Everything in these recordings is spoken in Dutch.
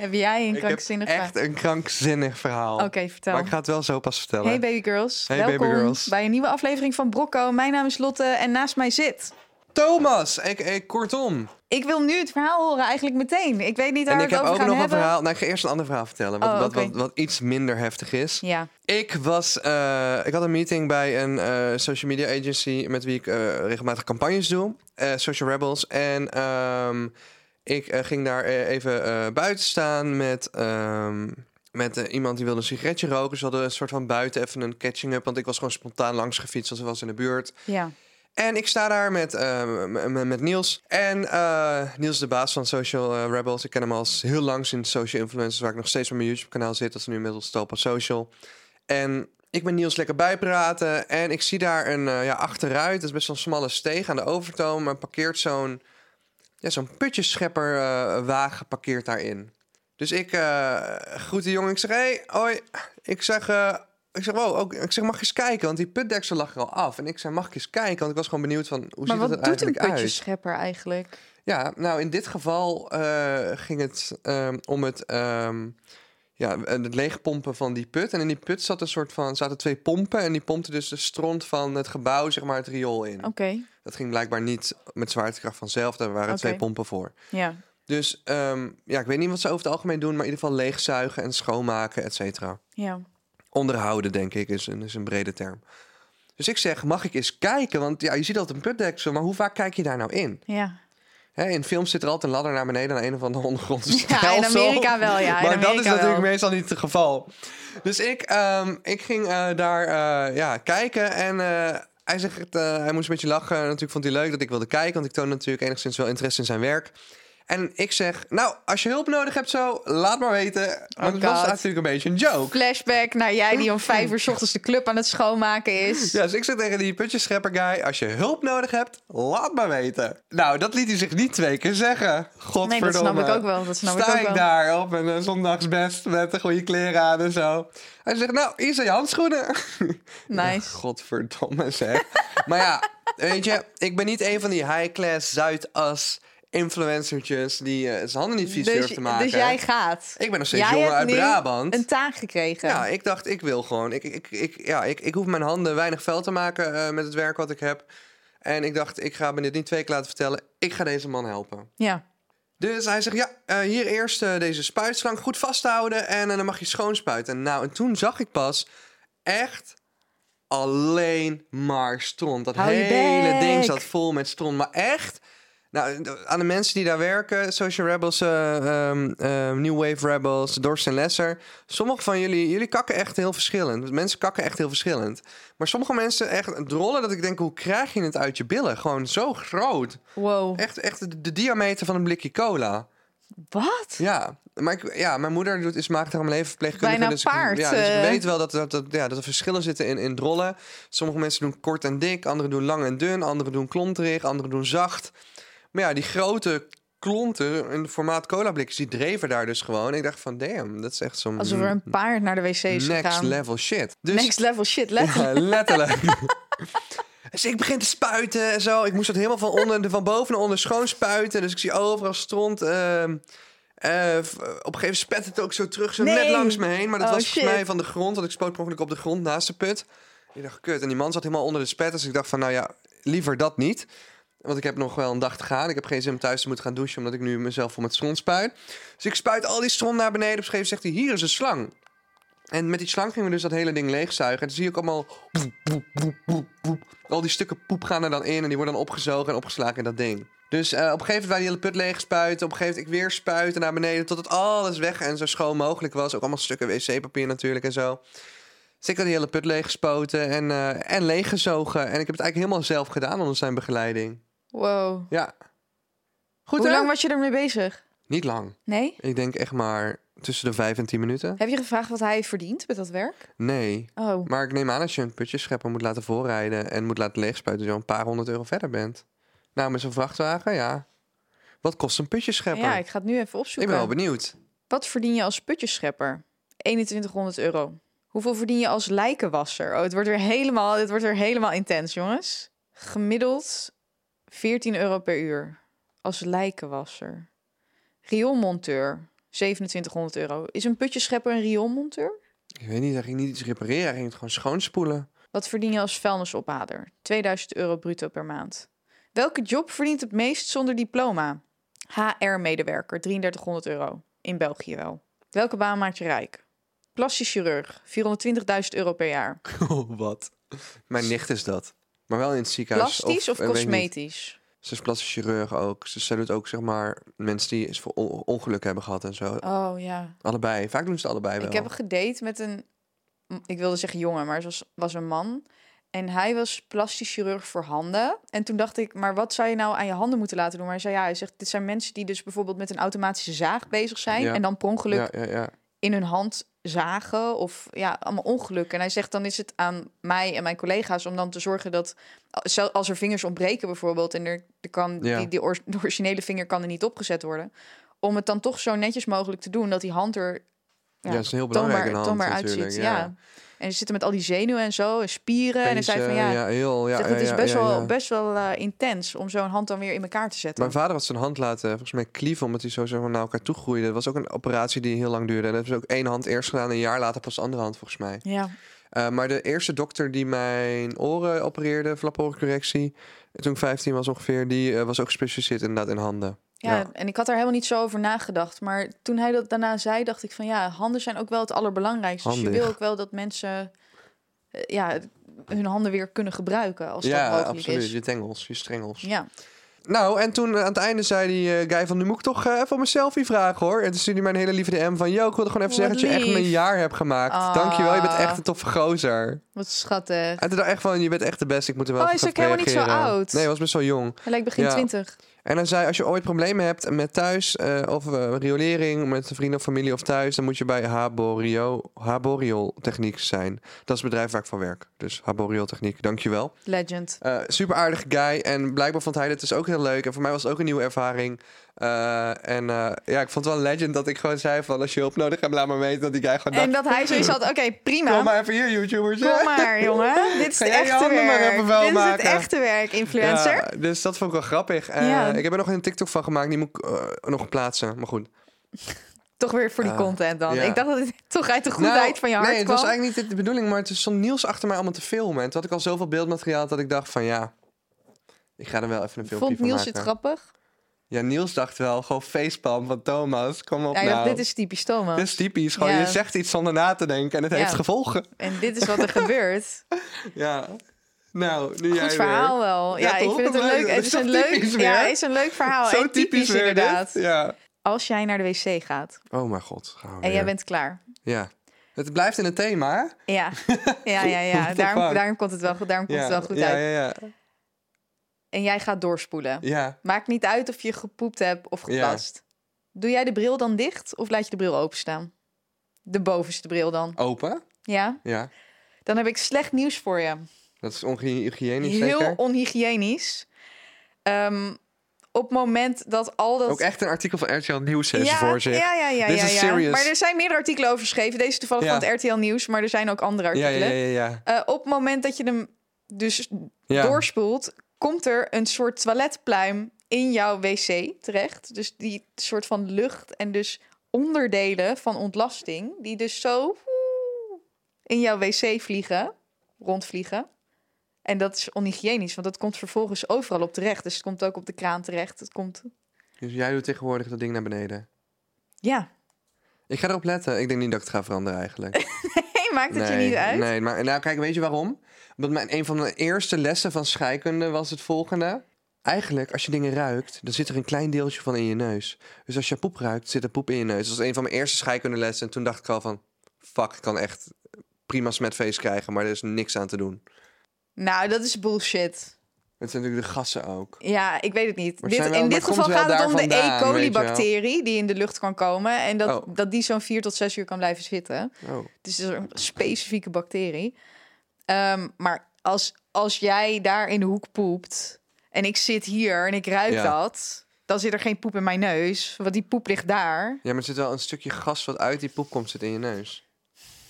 Heb jij een Ik heb krankzinnig echt een krankzinnig verhaal. Oké, vertel. Maar ik ga het wel zo pas vertellen. Hey baby girls, Hey, welkom baby girls. bij een nieuwe aflevering van Brocco. Mijn naam is Lotte en naast mij zit... Thomas, ik, ik, kortom. Ik wil nu het verhaal horen eigenlijk meteen. Ik weet niet waar En we ik het heb over ook gaan nog een hebben. verhaal. Nou, ik ga eerst een ander verhaal vertellen. Wat, Oh, wat, wat, wat iets minder heftig is. Ja, Ik was, eh, ik had een meeting bij een eh, social media agency met wie ik eh, regelmatig campagnes doe, Social Rebels. En ehm, ik eh, ging daar eh, even eh, buiten staan met, ehm, met iemand die wilde een sigaretje roken. Ze hadden een soort van buiten even een catching up, want ik was gewoon spontaan langs gefietst, want ze was in de buurt. ja. En ik sta daar met, eh, m- m- met Niels. En Niels is de baas van Social Rebels. Ik ken hem al heel lang sinds Social Influencers, waar ik nog steeds met mijn YouTube-kanaal zit. Dat is nu inmiddels Stalpa Social. En ik ben Niels lekker bijpraten. En ik zie daar een ja, achteruit. Dat is best wel een smalle steeg aan de overtoom. Maar parkeert zo'n ja, zo'n putjeschepper uh, wagen parkeert daarin. Dus ik uh, groet die jongen. Ik zeg, hey, hoi. Ik zeg, uh, ik zeg, wow, ook, ik zeg, mag je eens kijken? Want die putdeksel lag er al af. En ik zei, mag ik eens kijken? Want ik was gewoon benieuwd van, hoe maar ziet wat het er eigenlijk doet een putjeschepper eigenlijk? Ja, nou, in dit geval ging het um, om het... Um, ja, het leegpompen van die put. En in die put zat een soort van, zaten twee pompen. En die pompten dus de stront van het gebouw, zeg maar, het riool in. Oké. Okay. Dat ging blijkbaar niet met zwaartekracht vanzelf. Daar waren okay. twee pompen voor. Ja. Dus um, ja, ik weet niet wat ze over het algemeen doen, maar in ieder geval leegzuigen en schoonmaken, et cetera. Ja. Onderhouden, denk ik, is een, is een brede term. Dus ik zeg, mag ik eens kijken? Want ja, je ziet altijd een putdeksel, maar hoe vaak kijk je daar nou in? Ja. In films zit er altijd een ladder naar beneden naar een of andere ondergrondse Ja, in Amerika wel, ja. maar dat is natuurlijk wel. meestal niet het geval. Dus ik, um, ik ging uh, daar uh, ja, kijken en uh, hij zegt, hij moest een beetje lachen. Natuurlijk vond hij leuk dat ik wilde kijken, want ik toonde natuurlijk enigszins wel interesse in zijn werk. En ik zeg, nou, als je hulp nodig hebt zo, laat maar weten. Want Oh het was natuurlijk een beetje een joke. Flashback naar jij die om vijf uur 's ochtends de club aan het schoonmaken is. Ja, dus ik zeg tegen die putjeschepper guy, als je hulp nodig hebt, laat maar weten. Nou, dat liet hij zich niet twee keer zeggen. Godverdomme. Nee, dat snap ik ook wel. Dat snap Sta ik ook ik wel. daar op een zondagsbest met een goede kleren aan en zo. Hij zegt, nou, hier zijn je handschoenen. Nice. Godverdomme zeg. maar ja, weet je, ik ben niet een van die high-class Zuidas influencertjes die uh, zijn handen niet vies dus, durven te maken. Dus jij gaat. Ik ben nog steeds jij jongen uit Brabant. een taak gekregen. Ja, ik dacht, ik wil gewoon. Ik, ik, ik, ja, ik, ik hoef mijn handen weinig vuil te maken uh, met het werk wat ik heb. En ik dacht, ik ga me dit niet twee keer laten vertellen. Ik ga deze man helpen. Ja. Dus hij zegt, ja, uh, hier eerst deze spuitslang goed vasthouden en dan mag je schoonspuiten. Nou, en toen zag ik pas echt alleen maar stront. Dat hele ding zat vol met stront. Maar echt, nou, aan de mensen die daar werken, Social Rebels, uh, um, uh, New Wave Rebels, Dorst en Lesser. Sommige van jullie, jullie kakken echt heel verschillend. Mensen kakken echt heel verschillend. Maar sommige mensen echt drollen dat ik denk, hoe krijg je het uit je billen? Gewoon zo groot. Wow. Echt, echt de, de diameter van een blikje cola. Wat? Ja, maar ik, ja, mijn moeder doet, is maagdarm levenverpleegkundige. Bijna dus paard. Ik, ja, dus ik uh... weet wel dat, dat, dat, ja, dat er verschillen zitten in, in drollen. Sommige mensen doen kort en dik, anderen doen lang en dun, anderen doen klonterig, anderen doen zacht. Maar ja, die grote klonten in het formaat cola blikjes, die dreven daar dus gewoon. Ik dacht van, damn, dat is echt zo'n... Alsof er een paard naar de wc is Next gegaan. level shit. Dus, next level shit, letterlijk. Ja, letterlijk. Dus ik begin te spuiten en zo. Ik moest het helemaal van, onder, van boven naar onder schoon spuiten. Dus ik zie overal stront. Uh, uh, op een gegeven moment spet het ook zo terug, zo nee. net langs me heen. Maar dat oh, was shit. volgens mij van de grond. Want ik spoot mogelijk op de grond naast de put. Ik dacht, kut. En die man zat helemaal onder de spet. Dus ik dacht van, nou ja, liever dat niet. Want ik heb nog wel een dag te gaan. Ik heb geen zin om thuis te moeten gaan douchen... omdat ik nu mezelf vol met stront spuit. Dus ik spuit al die stront naar beneden. Op een gegeven moment zegt hij, hier is een slang. En met die slang gingen we dus dat hele ding leegzuigen. En dan zie ik allemaal... Al die stukken poep gaan er dan in... en die worden dan opgezogen en opgeslagen in dat ding. Dus uh, op een gegeven moment waren die hele put leeg spuiten. Op een gegeven moment ik weer spuiten naar beneden... tot het alles weg en zo schoon mogelijk was. Ook allemaal stukken wc-papier natuurlijk en zo. Dus ik had die hele put leeg gespoten en, uh, en leeggezogen. En ik heb het eigenlijk helemaal zelf gedaan onder zijn begeleiding. Wow. Ja. Goed, Hoe hè? lang was je ermee bezig? Niet lang. Nee? Ik denk echt maar tussen de vijf en tien minuten. Heb je gevraagd wat hij verdient met dat werk? Nee. Oh, Maar ik neem aan als je een putjeschepper moet laten voorrijden en moet laten leegspuiten, dat je al een paar honderd euro verder bent. Nou, met zo'n vrachtwagen, ja. Wat kost een putjeschepper? ja, ik ga het nu even ik opzoeken. ben wel benieuwd. Wat verdien je als putjeschepper? 2100 euro. Hoeveel verdien je als lijkenwasser? Oh, het wordt weer helemaal, het wordt weer helemaal intens, jongens. Gemiddeld 14 euro per uur als lijkenwasser. Rioolmonteur 2700 euro. Is een putjeschepper een rioolmonteur? Ik weet niet, hij ging niet iets repareren, hij ging het gewoon schoonspoelen. Wat verdien je als vuilnisophaaler? 2000 euro bruto per maand. Welke job verdient het meest zonder diploma? HR-medewerker, 3300 euro. In België wel. Welke baan maakt je rijk? Plastisch chirurg, 420.000 euro per jaar. Oh, wat? Mijn nicht is dat. Maar wel in het ziekenhuis. Plastisch of, eh, ik niet. cosmetisch? Ze is plastisch chirurg ook. Ze, ze doet ook, zeg maar, mensen die is voor on- ongeluk hebben gehad en zo. Oh ja. Allebei. Vaak doen ze het allebei wel. Ik heb gedate met een, ik wilde zeggen jongen, maar het was, was een man. En hij was plastisch chirurg voor handen. En toen dacht ik, maar wat zou je nou aan je handen moeten laten doen? Maar hij zei, ja, hij zegt, dit zijn mensen die dus bijvoorbeeld met een automatische zaag bezig zijn. Ja. En dan per ongeluk Ja, ja, ja. in hun hand zagen of ja, allemaal ongelukken. En hij zegt dan is het aan mij en mijn collega's om dan te zorgen dat als er vingers ontbreken bijvoorbeeld en er, er kan Ja. die, die or- de originele vinger kan er niet opgezet worden, om het dan toch zo netjes mogelijk te doen dat die hand er Ja, dat is heel belangrijk toonbaar, de hand toonbaar uitziet. ja. Ja. En ze zitten met al die zenuwen en zo, en spieren. en hij zei van ja, ja, heel, ja, ja, het is best wel, best wel eh, intens om zo'n hand dan weer in elkaar te zetten. Mijn vader had zijn hand laten, volgens mij klieven, omdat hij zo zeg maar, naar elkaar toe groeide. Dat was ook een operatie die heel lang duurde. En dat is ook één hand eerst gedaan, een jaar later pas de andere hand, volgens mij. Ja, Eh, maar de eerste dokter die mijn oren opereerde, flaporencorrectie, toen ik 15 was ongeveer, die eh, was ook gespecialiseerd inderdaad in handen. Ja, Ja. en ik had daar helemaal niet zo over nagedacht. Maar toen hij dat daarna zei, dacht ik van ja, handen zijn ook wel het allerbelangrijkste. Dus je wil ook wel dat mensen eh, ja, hun handen weer kunnen gebruiken als dat ja, mogelijk absoluut. is. Je tengels, je strengels. Ja, Nou, en toen aan het einde zei die eh, guy van... nu moet ik toch eh, even om een selfie vragen, hoor. En toen stuurde hij mij een hele lieve DM van... yo, ik wilde gewoon even zeggen dat je echt mijn jaar hebt gemaakt. Ah. Dankjewel, je bent echt een toffe gozer. wat schattig. En toen dacht ik echt van, je bent echt de beste. Ik moet er wel Oh, is ook helemaal niet zo oud. Nee, hij was best wel jong. Hij lijkt begin Ja. En hij zei, als je ooit problemen hebt met thuis... eh, of eh, riolering met een vriend of familie of thuis... dan moet je bij Haborio, Haboriol Techniek zijn. Dat is het bedrijf waar ik voor werk. Dus Haboriol Techniek, dankjewel. Legend. Eh super aardige guy. En blijkbaar vond hij dit dus ook heel leuk. En voor mij was het ook een nieuwe ervaring. Eh, en eh, ja, ik vond het wel een legend dat ik gewoon zei van... als je hulp nodig hebt, laat maar weten. Dat die guy gewoon En dacht... dat hij zoiets had, oké, prima. Kom maar even hier, YouTubers. Kom maar, jongen. Dit is het jij echte werk. Dit is het echte werk, influencer. Ja, dus dat vond ik wel grappig. Eh, Ja. Ik heb er nog een TikTok van gemaakt. Die moet ik nog plaatsen. Maar goed. Toch weer voor die content dan. ja. Ik dacht dat het toch uit de Nou, goedheid van je hart Nee, het was kwam. eigenlijk niet de bedoeling. Maar het stond Niels achter mij allemaal te filmen. En toen had ik al zoveel beeldmateriaal dat ik dacht van ja... Ik ga er wel even een filmpje Vond van Niels maken. het grappig? Ja, Niels dacht wel gewoon facepalm van Thomas. Kom op Ja, nou. dit is typisch Thomas. Dit is typisch. Gewoon, Ja. je zegt iets zonder na te denken en het Ja. heeft gevolgen. En dit is wat er gebeurt. Ja. Nou, nu jij Goed verhaal weer. wel. Ja, ik vind het een leuk. Het is een leuk, ja, is een leuk verhaal. Zo en typisch, dit. inderdaad. Ja. Als jij naar de wc gaat Oh mijn god. Gaan we en weer. jij bent klaar. Ja. Het blijft in het thema. Ja, ja, ja. ja. Daarom, daarom komt het wel goed, daarom komt ja. het wel goed ja, uit. Ja, ja, En jij gaat doorspoelen. ja. Maakt niet uit of je gepoept hebt of geplast. Doe jij de bril dan dicht of laat je de bril openstaan? De bovenste bril dan. Open? Ja? Ja. Dan heb ik slecht nieuws voor je. Dat is onhygiënisch Heel zeker? onhygiënisch. Ehm, op het moment dat al dat... Ook echt een artikel van RTL Nieuws heeft ja, voor zich. Ja, ja, ja. This ja, is ja. serious. Maar er zijn meerdere artikelen over geschreven. Deze toevallig Ja. van het RTL Nieuws, maar er zijn ook andere artikelen. ja, ja, ja. Eh, op het moment dat je hem dus doorspoelt, komt er een soort toiletpluim in jouw wc terecht. Dus die soort van lucht en dus onderdelen van ontlasting, die dus zo in jouw wc vliegen, rondvliegen. En dat is onhygiënisch, want dat komt vervolgens overal op terecht. Dus het komt ook op de kraan terecht. Het komt, Dus jij doet tegenwoordig dat ding naar beneden. ja. Ik ga erop letten. Ik denk niet dat ik het ga veranderen eigenlijk. Hey, maakt het je niet uit? Nee, maar nou kijk, weet je waarom? Omdat mijn, een van mijn eerste lessen van scheikunde was het volgende. Eigenlijk, als je dingen ruikt, dan zit er een klein deeltje van in je neus. Dus als je poep ruikt, zit er poep in je neus. Dat was een van mijn eerste scheikundelessen. En toen dacht ik al van, fuck, ik kan echt prima smetfeest krijgen, maar er is niks aan te doen. Nou, dat is bullshit. Het zijn natuurlijk de gassen ook. Ja, ik weet het niet. Dit, wel- in dit geval gaat het om de E. coli-bacterie die in de lucht kan komen. En dat, Oh. dat die zo'n vier tot zes uur kan blijven zitten. Oh. Het is dus een specifieke bacterie. Ehm, maar als, als jij daar in de hoek poept en ik zit hier en ik ruik Ja. dat, dan zit er geen poep in mijn neus. Want die poep ligt daar. Ja, maar er zit wel een stukje gas wat uit die poep komt zit in je neus.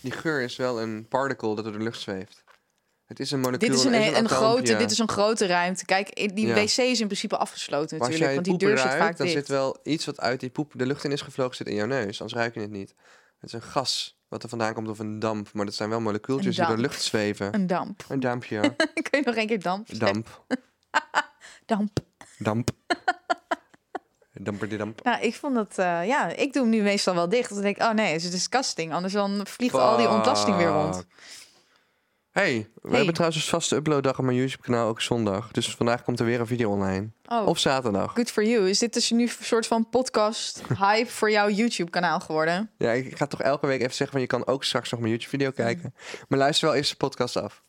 Die geur is wel een particle dat door de lucht zweeft. Het is een molecuul. Dit is een, een, grote, dit is een grote ruimte. Kijk, die Ja. wc is in principe afgesloten als natuurlijk. jij Want die deur zit vaak dan dicht. zit wel iets wat uit die poep de lucht in is gevlogen zit in jouw neus. Anders ruik je het niet. Het is een gas wat er vandaan komt of een damp. Maar dat zijn wel molecuultjes die door de lucht zweven. Een damp. Een dampje. Kun je nog één keer damp damp. Damp. Damp. Damper damp. Nou, ik vond dat... eh, ja, ik doe hem nu meestal wel dicht. Dan denk ik, oh nee, het is disgusting. Anders dan vliegt al die ontlasting weer rond. Hey, we Hey. hebben trouwens een vaste uploaddag op mijn YouTube kanaal ook zondag. Dus vandaag komt er weer een video online. Oh, Of zaterdag. good for you. Is dit dus nu een soort van podcast hype voor jouw YouTube kanaal geworden? Ja, ik ga toch elke week even zeggen van je kan ook straks nog mijn YouTube video kijken. Maar luister wel eerst de podcast af.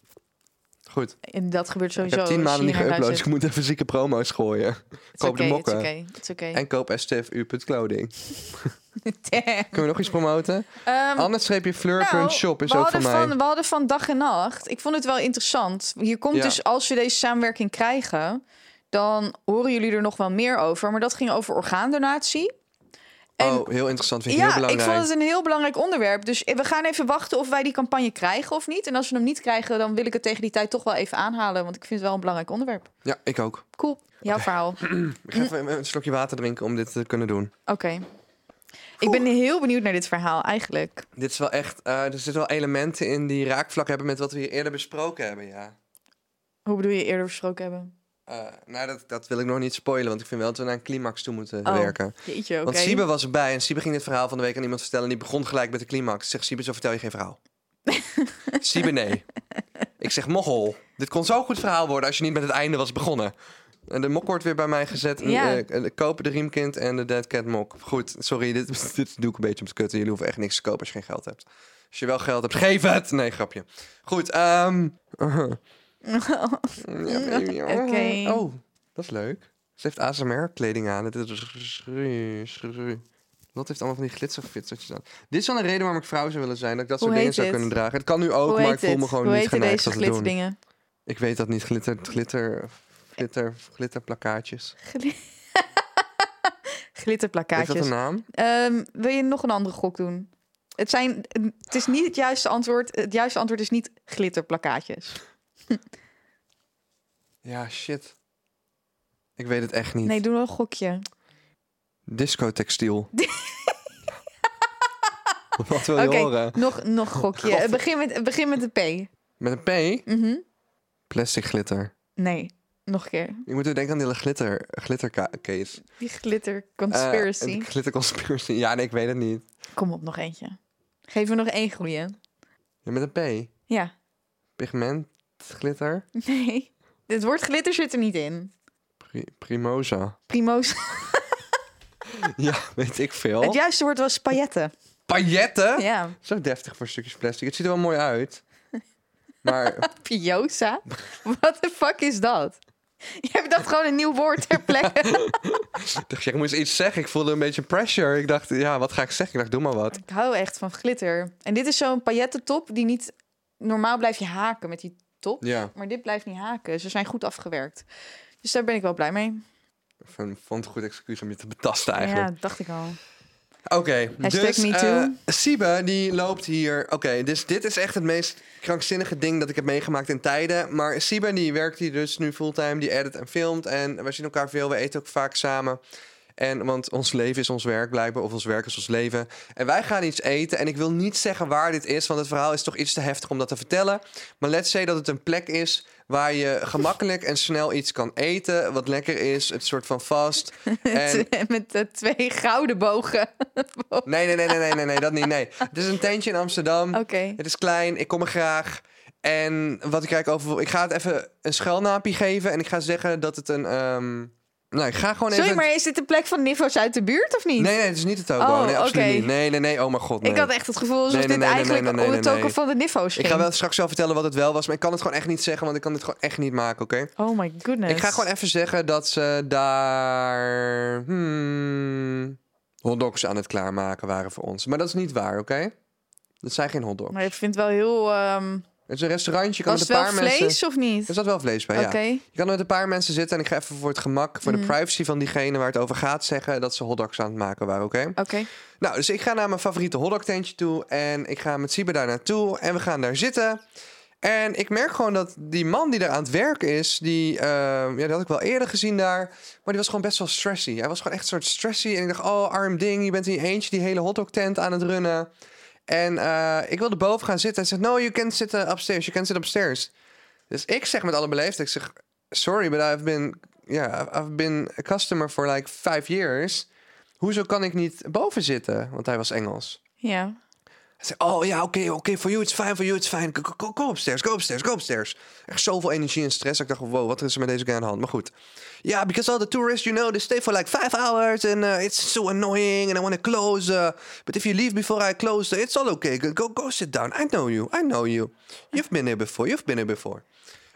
Goed. En dat gebeurt Ik sowieso. heb tien maanden niet geüpload, dus ik moet even zieke promo's gooien. Koop de mokken. It's okay. It's okay. En koop stfu.clothing. Kunnen we nog iets promoten? Ehm, Anders streep je fleur.shop is we ook van hadden mij. van, we hadden van dag en nacht. Ik vond het wel interessant. Hier komt Ja. dus, als we deze samenwerking krijgen, dan horen jullie er nog wel meer over. Maar dat ging over orgaandonatie. En Oh, heel interessant. Vind ik heel ja, ik belangrijk. vond het een heel belangrijk onderwerp. Dus we gaan even wachten of wij die campagne krijgen of niet. En als we hem niet krijgen, dan wil ik het tegen die tijd toch wel even aanhalen. Want ik vind het wel een belangrijk onderwerp. Ja, ik ook. Cool. Jouw verhaal. Ik ga even een slokje water drinken om dit te kunnen doen. Oké. Ik ben heel benieuwd naar dit verhaal eigenlijk. Dit is wel echt... eh, er zitten wel elementen in die raakvlak hebben met wat we hier eerder besproken hebben, ja. Hoe bedoel je eerder besproken hebben? Eh, nou, dat, dat wil ik nog niet spoilen, want ik vind wel dat we naar een climax toe moeten Oh, werken. Jeetje. Want Siebe was erbij en Siebe ging dit verhaal van de week aan iemand vertellen... en die begon gelijk met de climax. Zegt Siebe, zo vertel je geen verhaal. Siebe, nee. Ik zeg, mochel, dit kon zo'n goed verhaal worden... als je niet met het einde was begonnen. En de mok wordt weer bij mij gezet. Ja. Eh, eh, kopen de riemkind en de dead cat mok. Goed, sorry, dit, dit doe ik een beetje om te kutten. Jullie hoeven echt niks te kopen als je geen geld hebt. Als je wel geld hebt, geef het! Nee, grapje. Goed, ehm... ja, baby. Oké. Oh, dat is leuk. Ze heeft ASMR-kleding aan. Het is... Lot heeft allemaal van die glitterfitsertjes aan. Dit is wel een reden waarom ik vrouw zou willen zijn. Dat ik dat Hoe soort dingen zou dit? kunnen dragen. Het kan nu ook, Hoe maar ik voel me gewoon Hoe niet geneigd dat te doen. glitterdingen? Ik weet dat niet. Glitter, glitter, glitter, glitterplakkaatjes. Gli- Heeft dat Glitterplakkaatjes. een naam? Ehm, wil je nog een andere gok doen? Het, zijn, het is niet het juiste antwoord. Het juiste antwoord is niet glitterplakkaatjes. Ja, shit. Ik weet het echt niet. Nee, doe nog een gokje. Discotextiel. Wat wil Oké, je horen? nog, nog een gokje. God. Begin met, begin met de P. Met een P? Mhm. Plastic glitter. Nee, nog een keer. Je moet er denken aan die glitter, glittercase. Die glitter Eh, conspiracy. een glitter conspiracy. Ja, nee, ik weet het niet. Kom op, nog eentje. Geef me nog één goeie. Ja, met een P. Ja. Pigment, glitter, Nee. Het woord glitter zit er niet in. pri- primosa. Primo's. Ja, weet ik veel. Het juiste woord was pailletten. Pailletten? Ja. Zo deftig voor stukjes plastic. Het ziet er wel mooi uit. Maar Piosa? What the fuck is dat? Je hebt dat gewoon een nieuw woord ter plekke. ik dacht, ja, ik moest iets zeggen. Ik voelde een beetje pressure. Ik dacht, ja, wat ga ik zeggen? Ik dacht, doe maar wat. Ik hou echt van glitter. En dit is zo'n paillettentop die niet... Normaal blijf je haken met die top. Ja, Maar dit blijft niet haken. Ze zijn goed afgewerkt. Dus daar ben ik wel blij mee. vond het een goed excuus om je te betasten eigenlijk. Ja, dacht ik al. Oké, Hashtag dus too. eh, Siebe die loopt hier. Oké, dus dit is echt het meest krankzinnige ding dat ik heb meegemaakt in tijden. Maar Siebe die werkt hier dus nu fulltime, die edit en filmt. En we zien elkaar veel, we eten ook vaak samen. En, want ons leven is ons werk blijkbaar, of ons werk is ons leven. En wij gaan iets eten. En ik wil niet zeggen waar dit is, want het verhaal is toch iets te heftig om dat te vertellen. Maar let's say dat het een plek is waar je gemakkelijk en snel iets kan eten. Wat lekker is, het soort van vast. En Met de twee gouden bogen. Nee, nee, nee, nee, nee, nee, nee, dat niet. Nee. Het is een tentje in Amsterdam. Oké. Het is klein, ik kom er graag. En wat ik eigenlijk over... Ik ga het even een schuilnaampje geven. En ik ga zeggen dat het een... ehm, Nou, ik ga gewoon Sorry, even... maar is dit de plek van Niffos uit de buurt of niet? Nee, nee, het is niet de toko. Oh, nee, absoluut niet. Nee, nee, nee. Oh mijn god, nee. Ik had echt het gevoel alsof Nee, nee, dit nee, nee, eigenlijk nee, nee, om nee, het nee. van de Niffos ging. Ik ga wel straks wel vertellen wat het wel was, maar ik kan het gewoon echt niet zeggen, want ik kan dit gewoon echt niet maken, oké? Oh my goodness. Ik ga gewoon even zeggen dat ze daar hmm, hotdogs aan het klaarmaken waren voor ons. Maar dat is niet waar, oké? Dat zijn geen hotdogs. Maar ik vind het wel heel... ehm Het is een restaurantje, je kan was met het een wel paar vlees mensen... of niet? Er zat wel vlees bij, ja. Je kan met een paar mensen zitten en ik ga even voor het gemak, voor de privacy van diegene waar het over gaat, zeggen dat ze hotdogs aan het maken waren, oké? Oké. Nou, dus ik ga naar mijn favoriete hotdog tentje toe en ik ga met Siebe daar naartoe en we gaan daar zitten. En ik merk gewoon dat die man die daar aan het werk is, die, eh, ja, die had ik wel eerder gezien daar, maar die was gewoon best wel stressy. Hij was gewoon echt een soort stressy en ik dacht, oh arm ding, je bent in je eentje die hele hotdog tent aan het runnen. En eh, ik wilde boven gaan zitten en hij zegt, no, you can sit uh, upstairs, you can sit upstairs. Dus ik zeg met alle beleefdheid, ik zeg, sorry, but I've been, yeah, I've been a customer for like five years. Hoezo kan ik niet boven zitten? Want hij was Engels. Ja. Oh ja, oké, oké, for you it's fine, for you it's fine. Go, upstairs, go upstairs, go upstairs. Echt zoveel energie en stress. Ik dacht, wow, wat is er met deze guy aan de hand? Maar goed. Ja, because all the tourists, you know, they stay for like five hours and uh, it's so annoying and I want to close. Uh, but if you leave before I close, it's all okay. Go, go sit down. I know you, I know you. You've been here before, you've been here before.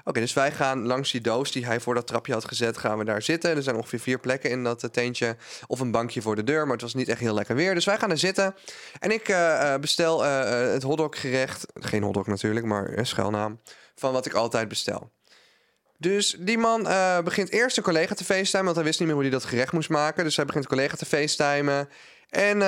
Oké, dus wij gaan langs die doos die hij voor dat trapje had gezet, gaan we daar zitten. Er zijn ongeveer vier plekken in dat eh, tentje. Of een bankje voor de deur, maar het was niet echt heel lekker weer. Dus wij gaan er zitten. En ik eh, eh, bestel eh, het hotdoggerecht. Geen hotdog natuurlijk, maar een schuilnaam. Van wat ik altijd bestel. Dus die man begint eerst een collega te facetimen, want hij wist niet meer hoe hij dat gerecht moest maken. Dus hij begint een collega te facetimen. En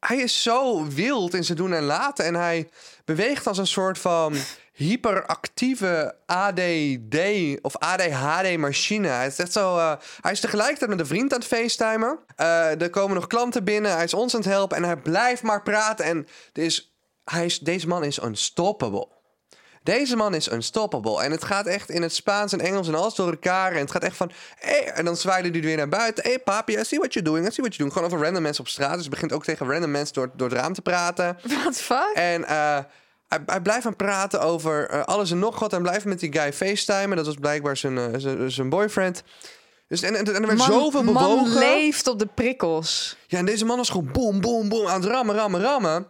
hij is zo wild in zijn doen en laten. En hij beweegt als een soort van hyperactieve ADD of ADHD-machine. Hij is echt zo. eh, hij is tegelijkertijd met een vriend aan het facetimen. Eh, er komen nog klanten binnen. Hij is ons aan het helpen en hij blijft maar praten. En er is, hij is, deze man is unstoppable. Deze man is unstoppable. En het gaat echt in het Spaans en Engels en alles door elkaar. En het gaat echt van... Hey, en dan zwaaide hij weer naar buiten. Hey papi, I see what you're doing. I see what you're doing. Gewoon over random mensen op straat. Dus hij begint ook tegen random mensen door, door het raam te praten. What the fuck? En eh, hij, hij blijft aan praten over eh, alles en nog wat. En blijft met die guy facetimen. Dat was blijkbaar zijn, eh, zijn, zijn boyfriend. Dus, en, en, en er werd zoveel man bewogen. leeft op de prikkels. Ja, en deze man was gewoon boom, boom, boom aan het rammen, rammen, rammen.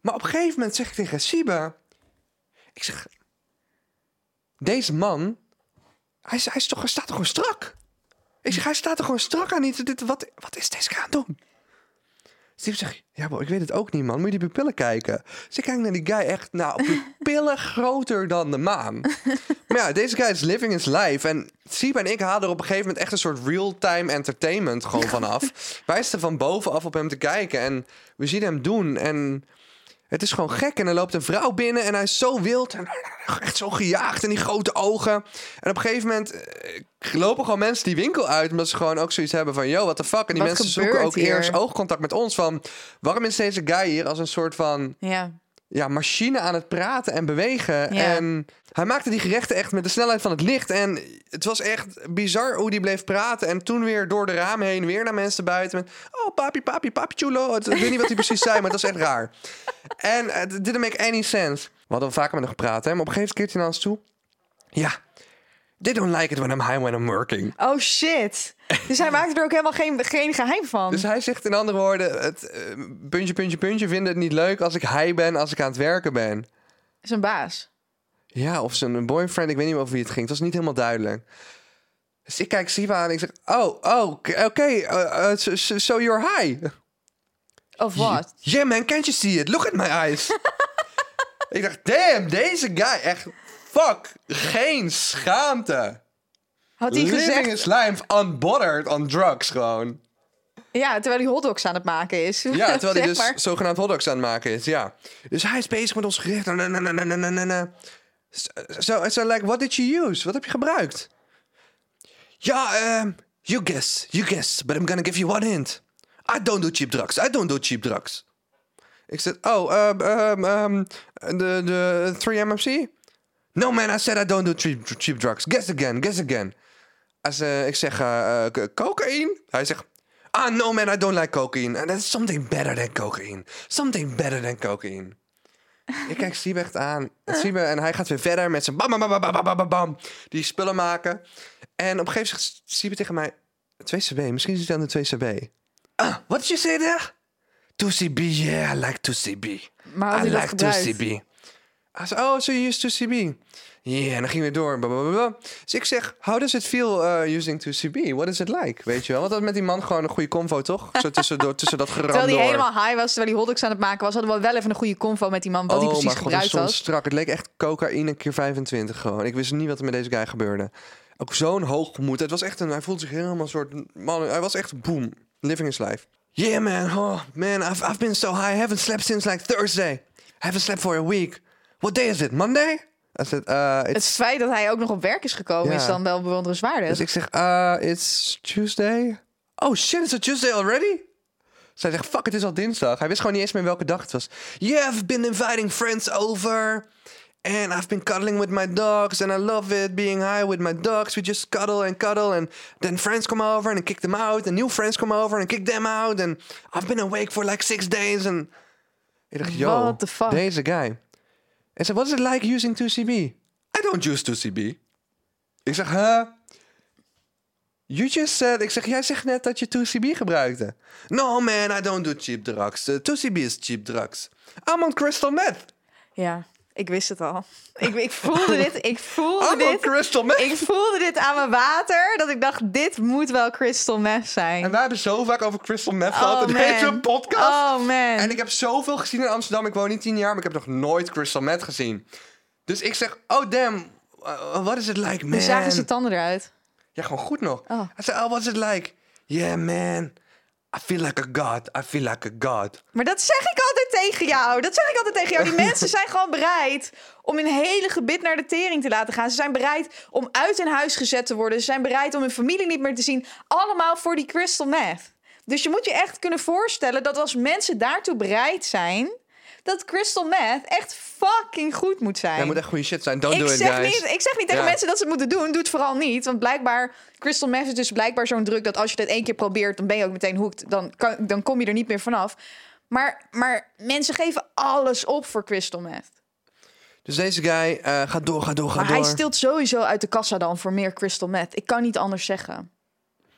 Maar op een gegeven moment zeg ik tegen Siba... Ik zeg... Deze man... Hij, hij, is toch, hij staat toch gewoon strak? Ik zeg, hij staat er gewoon strak aan. Dit, dit, wat, wat is deze guy aan het doen? Steve zegt, ja bro, ik weet het ook niet man. Moet je die pupillen kijken? Dus ik kijk naar die guy echt, nou, pupillen groter dan de maan. maar ja, deze guy is living his life. En Siep en ik haalden er op een gegeven moment echt een soort real-time entertainment gewoon vanaf. Wij staan van bovenaf op hem te kijken en we zien hem doen. En het is gewoon gek. En er loopt een vrouw binnen en hij is zo wild. En echt zo gejaagd en die grote ogen. En op een gegeven moment eh, lopen gewoon mensen die winkel uit. Omdat ze gewoon ook zoiets hebben van... Yo, what the fuck? En die Wat mensen zoeken ook hier? eerst oogcontact met ons. Van, waarom is deze guy hier als een soort van Ja. Ja, machine aan het praten en bewegen. Ja. En hij maakte die gerechten echt met de snelheid van het licht. En het was echt bizar hoe die bleef praten. En toen weer door de ramen heen weer naar mensen buiten. Met, oh, papi, papi, papi chulo. Ik weet niet wat hij precies zei, maar het was echt raar. En het didn't make any sense. We hadden vaker met hem gepraat, hè. Maar op een gegeven moment keert hij naar ons toe. Ja, they don't like it when I'm high when I'm working. Oh shit. Dus hij maakte er ook helemaal geen, geen geheim van. Dus hij zegt in andere woorden... Het, eh, puntje, puntje, puntje, vinden het niet leuk als ik high ben, als ik aan het werken ben. Zijn baas. Ja, of zijn boyfriend. Ik weet niet meer over wie het ging. Het was niet helemaal duidelijk. Dus ik kijk Siva aan en ik zeg... Oh, oh, oké. okay, uh, uh, so, so- so you're high. Of wat? Yeah, man, can't you see it? Look at my eyes. ik dacht, damn, deze guy. Echt, fuck. Geen schaamte. Had hij Living gezegd... his life unbothered on drugs gewoon. Ja, terwijl hij hotdogs aan het maken is. Ja, terwijl hij dus maar. zogenaamd hotdogs aan het maken is, ja. Dus hij is bezig met ons gerecht. Na, na, na. So, so like, what did you use? Wat heb je gebruikt? Ja, um, you guess, you guess, but I'm gonna give you one hint. I don't do cheap drugs, I don't do cheap drugs. Ik zeg, oh, um, um, um, de, de 3-MMC? No man, I said I don't do cheap, cheap drugs. Guess again, guess again. Als, eh, ik zeg eh, eh, cocaïne. Hij zegt, ah no man, I don't like cocaïne. And that's something better than cocaïne. Something better than cocaïne. ik kijk Siebecht aan. Siebe, en hij gaat weer verder met zijn bam, bam, bam, bam, bam, bam, bam. Die spullen maken. En op een gegeven moment zegt Siebe tegen mij... 2CB, misschien zit hij aan de 2CB. Ah, what did you say there? 2CB, yeah, I like 2CB. I like 2CB. Hij zei, oh, so you use 2CB? Yeah, en dan ging weer door. blablabla. Dus ik zeg, how does it feel uh, using 2CB? What is it like? Weet je wel? Want dat met die man gewoon een goede convo, toch? Zo tussen, dat geram Terwijl hij helemaal high was, terwijl hij hotdogs aan het maken was, hadden we wel even een goede convo met die man, wat hij oh, precies maar god, dat gebruikt stond had. strak. Het leek echt cocaïne keer 25 gewoon. Ik wist niet wat er met deze guy gebeurde. Ook zo'n hoogmoed. Het was echt een, hij voelde zich helemaal een soort man. Hij was echt boom, living his life. Yeah man, oh man, I've, I've been so high. I haven't slept since like Thursday. I haven't slept for a week. What day is it? Monday? I said, uh, Het it's... feit dat hij ook nog op werk is gekomen Ja. is dan wel bewonderenswaardig. Dus ik zeg, uh, it's Tuesday. Oh shit, is it Tuesday already? Zij zegt, fuck, het is al dinsdag. Hij wist gewoon niet eens meer welke dag het was. Yeah, I've been inviting friends over. And I've been cuddling with my dogs. And I love it, being high with my dogs. We just cuddle and cuddle. And then friends come over and I kick them out. And new friends come over and kick them out. And I've been awake for like six days. And ik dacht, yo, What the fuck? deze guy. En zei, what is it like using 2CB? I don't use 2CB. Ik zeg, huh? You just said... Ik zeg, jij zegt net dat je 2CB gebruikte. No man, I don't do cheap drugs. Uh, 2CB is cheap drugs. I'm on crystal meth. Ja, ik wist het al. Ik, ik voelde dit, ik voelde dit. crystal meth. Ik voelde dit aan mijn water, dat ik dacht, dit moet wel crystal meth zijn. En wij hebben zo vaak over crystal meth gehad in man. deze podcast. Oh man. En ik heb zoveel gezien in Amsterdam. Ik woon niet tien jaar, maar ik heb nog nooit crystal meth gezien. Dus ik zeg, oh damn, uh, what is it like, man? Hoe zagen zijn tanden eruit? Ja, gewoon goed nog. Oh. Hij zei, oh, what is it like? Yeah, man. I feel like a god. I feel like a god. Maar dat zeg ik tegen jou. Dat zeg ik altijd tegen jou. Die mensen zijn gewoon bereid om hun hele gebit naar de tering te laten gaan. Ze zijn bereid om uit hun huis gezet te worden. Ze zijn bereid om hun familie niet meer te zien. Allemaal voor die crystal meth. Dus je moet je echt kunnen voorstellen dat als mensen daartoe bereid zijn... dat crystal meth echt fucking goed moet zijn. Ja, moet echt goede shit zijn. Don't do ik it, zeg, guys. niet, ik zeg niet tegen Ja. mensen dat ze het moeten doen. Doe het vooral niet. Want blijkbaar, crystal meth is dus blijkbaar zo'n druk... dat als je het één keer probeert, dan ben je ook meteen hooked. Dan, kan, dan kom je er niet meer vanaf. Maar, maar mensen geven alles op voor crystal meth. Dus deze guy eh, gaat door, gaat door, gaat Maar door. hij stilt sowieso uit de kassa dan voor meer crystal meth. Ik kan niet anders zeggen.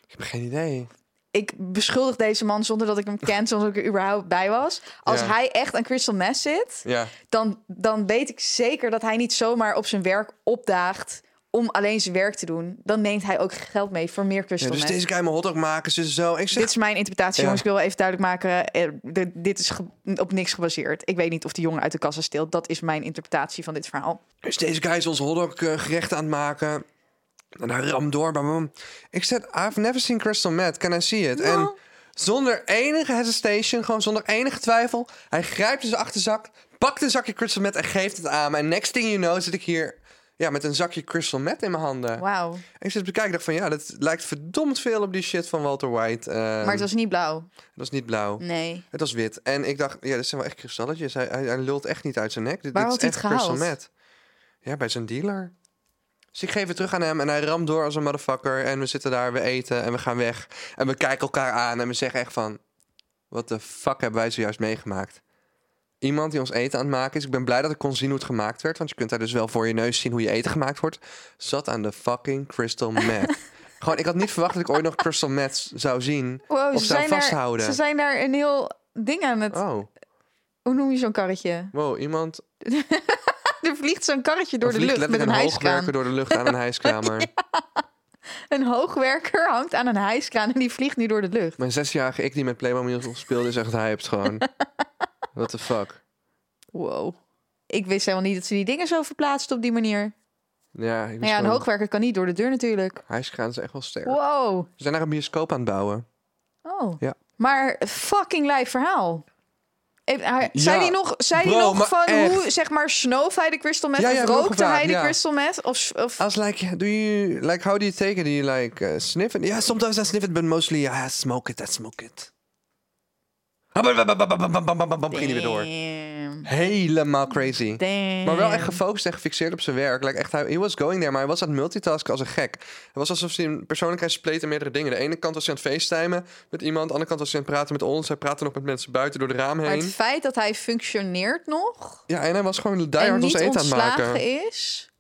Ik heb geen idee. Ik beschuldig deze man zonder dat ik hem ken, zonder dat ik er überhaupt bij was. Als Ja. hij echt aan crystal meth zit, Ja. dan, dan weet ik zeker dat hij niet zomaar op zijn werk opdaagt om alleen zijn werk te doen. Dan neemt hij ook geld mee voor meer ja crystal dus meth. deze guy mijn hotdog maken, ze zo. Ik zeg, Dit is mijn interpretatie, Ja. jongens. Ik wil wel even duidelijk maken. eh, de- dit is op niks gebaseerd. Ik weet niet of die jongen uit de kassa steelt. Dat is mijn interpretatie van dit verhaal. dus deze guy is onze hotdog eh, gerecht aan het maken. En hij ramt door. Bam. Ik zeg, I've never seen crystal meth. Can I see it? En zonder enige hesitation, gewoon zonder enige twijfel, hij grijpt in zijn achterzak, pakt een zakje crystal meth en geeft het aan me. En next thing you know zit ik hier ja, met een zakje crystal meth in mijn handen. Wauw. En ik zit te bekijken, dacht van ja, dat lijkt verdomd veel op die shit van Walter White. Ehm, Maar het was niet blauw. het was niet blauw. Nee. Het was wit. En ik dacht, ja, dit zijn wel echt kristalletjes. Hij, hij, hij lult echt niet uit zijn nek. Dit, Waar dit had is echt het crystal gehaald? meth. Ja, bij zijn dealer. Dus ik geef het terug aan hem en hij ramt door als een motherfucker. En we zitten daar, we eten en we gaan weg. En we kijken elkaar aan en we zeggen echt van... Wat de fuck hebben wij zojuist meegemaakt? Iemand die ons eten aan het maken is. Ik ben blij dat ik kon zien hoe het gemaakt werd. Want je kunt daar dus wel voor je neus zien hoe je eten gemaakt wordt. Zat aan de fucking crystal meth. Gewoon, ik had niet verwacht dat ik ooit nog crystal meth zou zien. Wow, Of zou daar, vasthouden. ze zijn daar een heel ding aan het... Oh, Hoe noem je zo'n karretje? wow, iemand Er vliegt zo'n karretje door de lucht met een letterlijk hijskraan. hoogwerker door de lucht aan een hijskamer. Een hoogwerker hangt aan een hijskraan en die vliegt nu door de lucht. Mijn zesjarige ik die met Playmobil speelde is echt hyped gewoon. What the fuck. Wow. Ik wist helemaal niet dat ze die dingen zo verplaatsten op die manier. Ja, ik Nou ja, een gewoon- hoogwerker kan niet door de deur natuurlijk. Hijskraan is echt wel sterk. Wow. We zijn naar een bioscoop aan het bouwen. Oh. Ja. Maar fucking lijf verhaal. Hij- Zei Ja, hij nog, zei bro, hij nog maar van echt. hoe, zeg maar, snoof hij de crystal meth? Ja, ja, of heb ik ook rookte gevraagd, hij de ja. crystal meth? Of, of I was like, do you, like, how do you take it? Do you like uh, sniff it? Yeah, sometimes I sniff it, but mostly I smoke it, I smoke it. Ging hij weer door. Helemaal crazy. Maar wel echt gefocust en gefixeerd op zijn werk. Like echt, hij he was going there, maar hij was aan het multitasken als een gek. Het was alsof hij een persoonlijkheid spleet in meerdere dingen. De ene kant was hij aan het facetimen met iemand. De andere kant was hij aan het praten met ons. Hij praatte nog met mensen buiten door de raam Maar heen. het feit dat hij functioneert nog Ja, en hij was gewoon diehard ons eten aan het maken. is,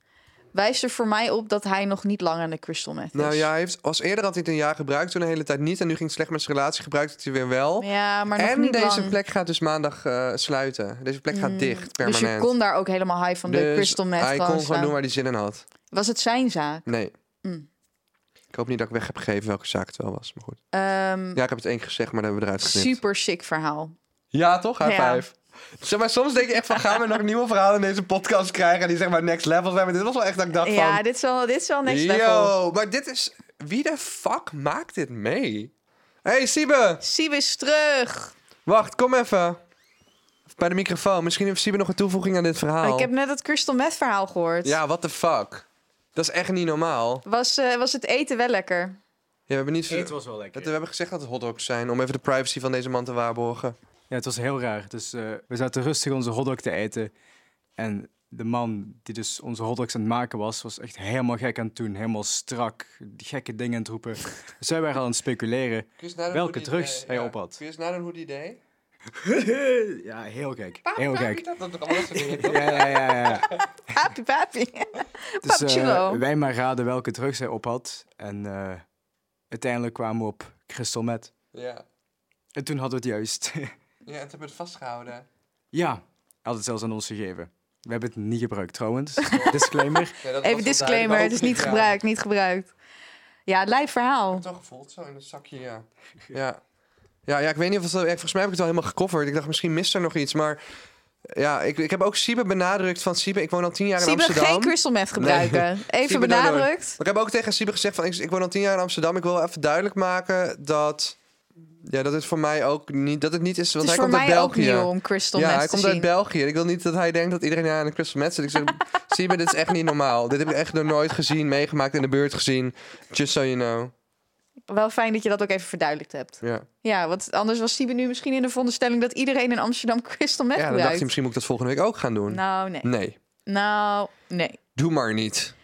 wijst er voor mij op dat hij nog niet lang aan de crystal meth is. Nou ja, hij heeft, als eerder had hij het een jaar gebruikt, toen een hele tijd niet. En nu ging het slecht met zijn relatie, gebruikt het hij weer wel. Ja, maar nog en niet deze lang. plek gaat dus maandag eh, sluiten. Deze plek gaat Mm, dicht, Dus permanent. je kon daar ook helemaal high van de Dus crystal meth hij kon gewoon slaan. doen waar hij zin in had. Was het zijn zaak? Nee. Mm. Ik hoop niet dat ik weg heb gegeven welke zaak het wel was. Maar goed. Ehm, Ja, ik heb het één keer gezegd, maar dat hebben we eruit geknipt. super sick verhaal. Ja, toch? High Ja. five. Zeg maar, soms denk je echt van, gaan we nog nieuwe verhalen in deze podcast krijgen die zeg maar next level zijn. Maar dit was wel echt dat ik dacht Ja, van... dit is wel, dit is wel next Yo, level. maar dit is... Wie de fuck maakt dit mee? Hey, Siebe! Siebe is terug. Wacht, kom even. Bij de microfoon. Misschien heeft Siebe nog een toevoeging aan dit verhaal. Ik heb net het crystal meth verhaal gehoord. Ja, what the fuck? Dat is echt niet normaal. Was, eh, was het eten wel lekker? Ja, we hebben niet... Het was wel lekker. We hebben gezegd dat het hotdogs zijn, om even de privacy van deze man te waarborgen. Ja, het was heel raar. Dus eh, we zaten rustig onze hotdog te eten. En de man die dus onze hotdogs aan het maken was, was echt helemaal gek aan het doen. Helemaal strak, gekke dingen aan het roepen. Dus wij waren al aan het speculeren welke drugs hij op had. Kun je eens hoe die deed? ja, heel gek. Heel gek. Dat is toch allemaal dat dingen? Ja, ja, ja. ja. Papi, papi. Dus eh, wij maar raden welke drugs hij op had. En eh, uiteindelijk kwamen we op crystal meth. Ja. En toen hadden we het juist. Ja, en toen hebben we het vastgehouden. ja, hij had het zelfs aan ons gegeven. We hebben het niet gebruikt trouwens. Disclaimer. Ja, Even disclaimer, het is niet Ja. gebruikt, niet gebruikt. Ja, lijf verhaal. Toch gevoeld, zo in het zakje, ja. Ja. Ja, ja, ik weet niet of het... ja, Volgens mij heb ik het wel helemaal gecoverd. Ik dacht, misschien mist er nog iets, maar... Ja, ik, ik heb ook Siebe benadrukt van Siebe. Ik woon al tien jaar in Siebe, Amsterdam. geen crystal meth gebruiken. Even Siebe, benadrukt. Maar ik heb ook tegen Siebe gezegd van... Ik, ik woon al tien jaar in Amsterdam. Ik wil even duidelijk maken dat... Ja, dat het voor mij ook niet... Dat het niet is... Want is hij voor komt uit België. nieuw om crystal ja, hij te komt zien. uit België. Ik wil niet dat hij denkt dat iedereen aan een crystal meth zit. Ik zeg, Siebe, dit is echt niet normaal. Dit heb ik echt nog nooit gezien, meegemaakt, in de buurt gezien. Just so you know. Wel fijn dat je dat ook even verduidelijkt hebt. Ja. Ja, want anders was Siebe nu misschien in de veronderstelling dat iedereen in Amsterdam crystal meth Ja, dan dacht hij misschien moet ik dat volgende week ook gaan doen. Nou, nee. Nee, Nou, nee. doe maar niet.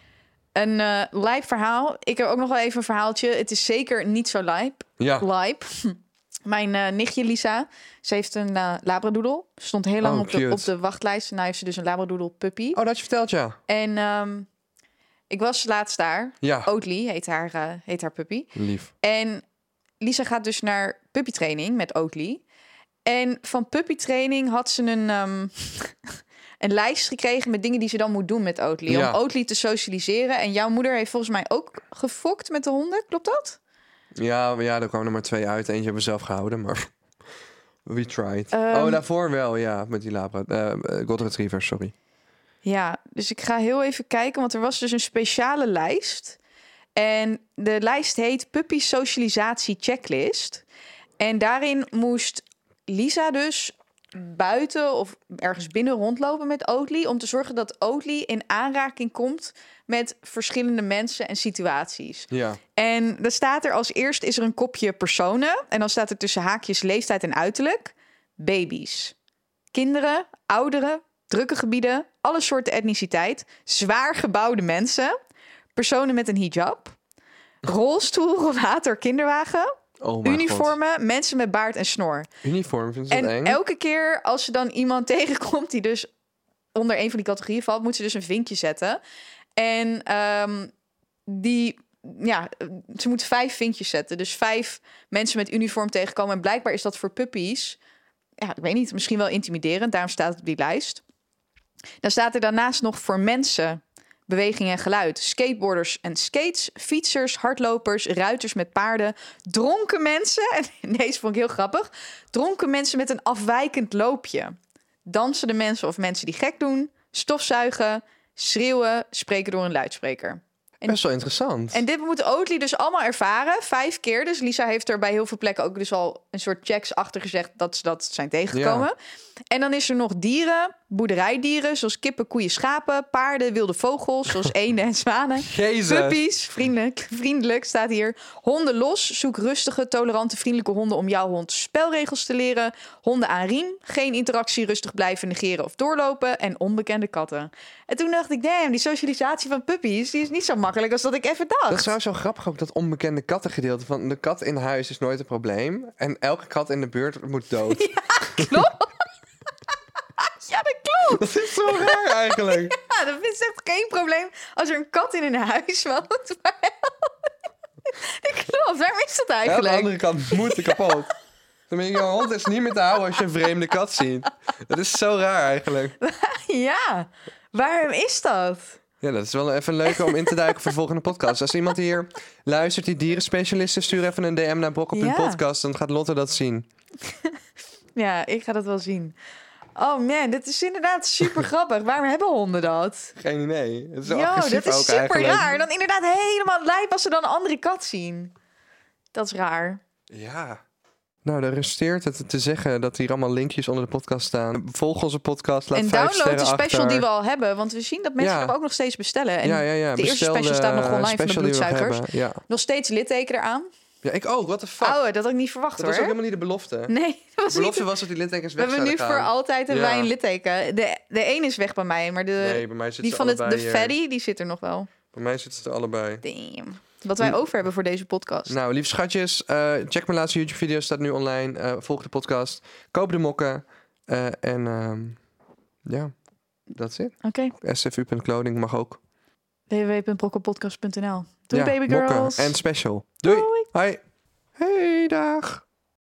Een eh lijp verhaal. Ik heb ook nog wel even een verhaaltje. Het is zeker niet zo lijp. Ja. Lijp. Mijn eh, nichtje Lisa, ze heeft een eh labradoodle. Stond heel lang Oh, op, de, op de wachtlijst. Nou heeft ze dus een labradoodle puppy. Oh, dat je verteld, ja. En ehm, ik was laatst daar. Ja, Oatly heet haar, eh, heet haar puppy. lief. En Lisa gaat dus naar puppytraining met Oatly. En van puppytraining had ze een, ehm, een lijst gekregen met dingen die ze dan moet doen met Oatly. Ja. Om Oatly te socialiseren. En jouw moeder heeft volgens mij ook gefokt met de honden. Klopt dat? Ja, ja, er kwamen er maar twee uit. Eentje hebben we zelf gehouden, maar... We tried. Ehm. oh, daarvoor wel, ja. Met die Labra... eh eh, God Retriever, sorry. Ja, dus ik ga heel even kijken, want er was dus een speciale lijst. En de lijst heet Puppy Socialisatie Checklist. En daarin moest Lisa dus buiten of ergens binnen rondlopen met Oatly... om te zorgen dat Oatly in aanraking komt met verschillende mensen en situaties. Ja. En dan staat er als eerst is er een kopje personen. En dan staat er tussen haakjes leeftijd en uiterlijk. Baby's. Kinderen, ouderen, drukke gebieden, alle soorten etniciteit. Zwaar gebouwde mensen. Personen met een hijab. Rolstoel, rollator, kinderwagen. Oh uniformen, mensen met baard en snor. Uniform, vind je En dat eng? elke keer als ze dan iemand tegenkomt die dus onder een van die categorieën valt, moet ze dus een vinkje zetten. En ehm, die, ja, ze moet vijf vinkjes zetten. Dus vijf mensen met uniform tegenkomen. En blijkbaar is dat voor puppies, ja, ik weet niet, misschien wel intimiderend. Daarom staat het op die lijst. Dan staat er daarnaast nog voor mensen beweging en geluid. Skateboarders en skates, fietsers, hardlopers, ruiters met paarden, dronken mensen. En deze vond ik heel grappig. Dronken mensen met een afwijkend loopje. Dansende mensen of mensen die gek doen, stofzuigen, schreeuwen, spreken door een luidspreker. Best wel interessant. En dit moet Oatly dus allemaal ervaren, vijf keer. Dus Lisa heeft er bij heel veel plekken ook dus al een soort checks achter gezegd dat ze dat zijn tegengekomen. En dan is er nog dieren, boerderijdieren, zoals kippen, koeien, schapen, paarden, wilde vogels, zoals eenden en zwanen. Jezus. Puppies, vriendelijk, vriendelijk staat hier. Honden los, zoek rustige, tolerante, vriendelijke honden om jouw hond spelregels te leren. Honden aan riem, geen interactie, rustig blijven, negeren of doorlopen. En onbekende katten. En toen dacht ik, damn, die socialisatie van puppies, die is niet zo makkelijk als dat ik even dacht. Dat trouwens zo grappig ook, dat onbekende kattengedeelte. Van de kat in huis is nooit een probleem. En elke kat in de buurt moet dood. Klopt. Ja, Ja, dat klopt. Dat is zo raar eigenlijk. Ja, dat is echt geen probleem als er een kat in een huis woont. Maar dat klopt, waarom is dat Ja, aan de eigenlijk? andere kant moet het kapot. Dan ben je je hond is niet meer te houden als je een vreemde kat ziet. Dat is zo raar eigenlijk. Ja, waarom is dat? Ja, dat is wel even leuk om in te duiken voor de volgende podcast. Als iemand hier luistert die dierenspecialist is, stuur even een DM naar Brok op hun Ja. podcast. Dan gaat Lotte dat zien. Ja, ik ga dat wel zien. Oh man, dit is inderdaad super grappig. Waarom hebben honden dat? Geen idee. Het is zo Yo, dat is ook super eigenlijk. raar. Dan inderdaad helemaal lijp als ze dan een andere kat zien. Dat is raar. Ja. Nou, er resteert het te zeggen dat hier allemaal linkjes onder de podcast staan. Volg onze podcast, laat en vijf download de special achter. die we al hebben. Want we zien dat mensen Ja. hem ook nog steeds bestellen. En ja, ja, ja. de eerste special staat nog online van de bloedsuikers. nog steeds litteken eraan. Ja, ik ook. What the fuck? Oh, dat had ik niet verwacht dat was ook hoor. helemaal niet de belofte. Nee, dat de belofte niet... was dat die littekens We weg hebben nu voor altijd een Ja. wijn litteken. De, de een is weg bij mij, maar de, Nee, bij mij die van het, de hier. fatty, die zit er nog wel. Bij mij zitten ze er allebei. Damn. Wat wij over hebben voor deze podcast. Nou, lieve schatjes, eh, check mijn laatste YouTube-video, staat nu online. Eh, volg de podcast, koop de mokken. eh, en ehm, ja, dat is het. Oké, sfu.clothing mag ook. www.brokkelpodcast.nl. Doei Ja, baby mokken girls. En special. Doei. Doei. Hoi. Hey, dag.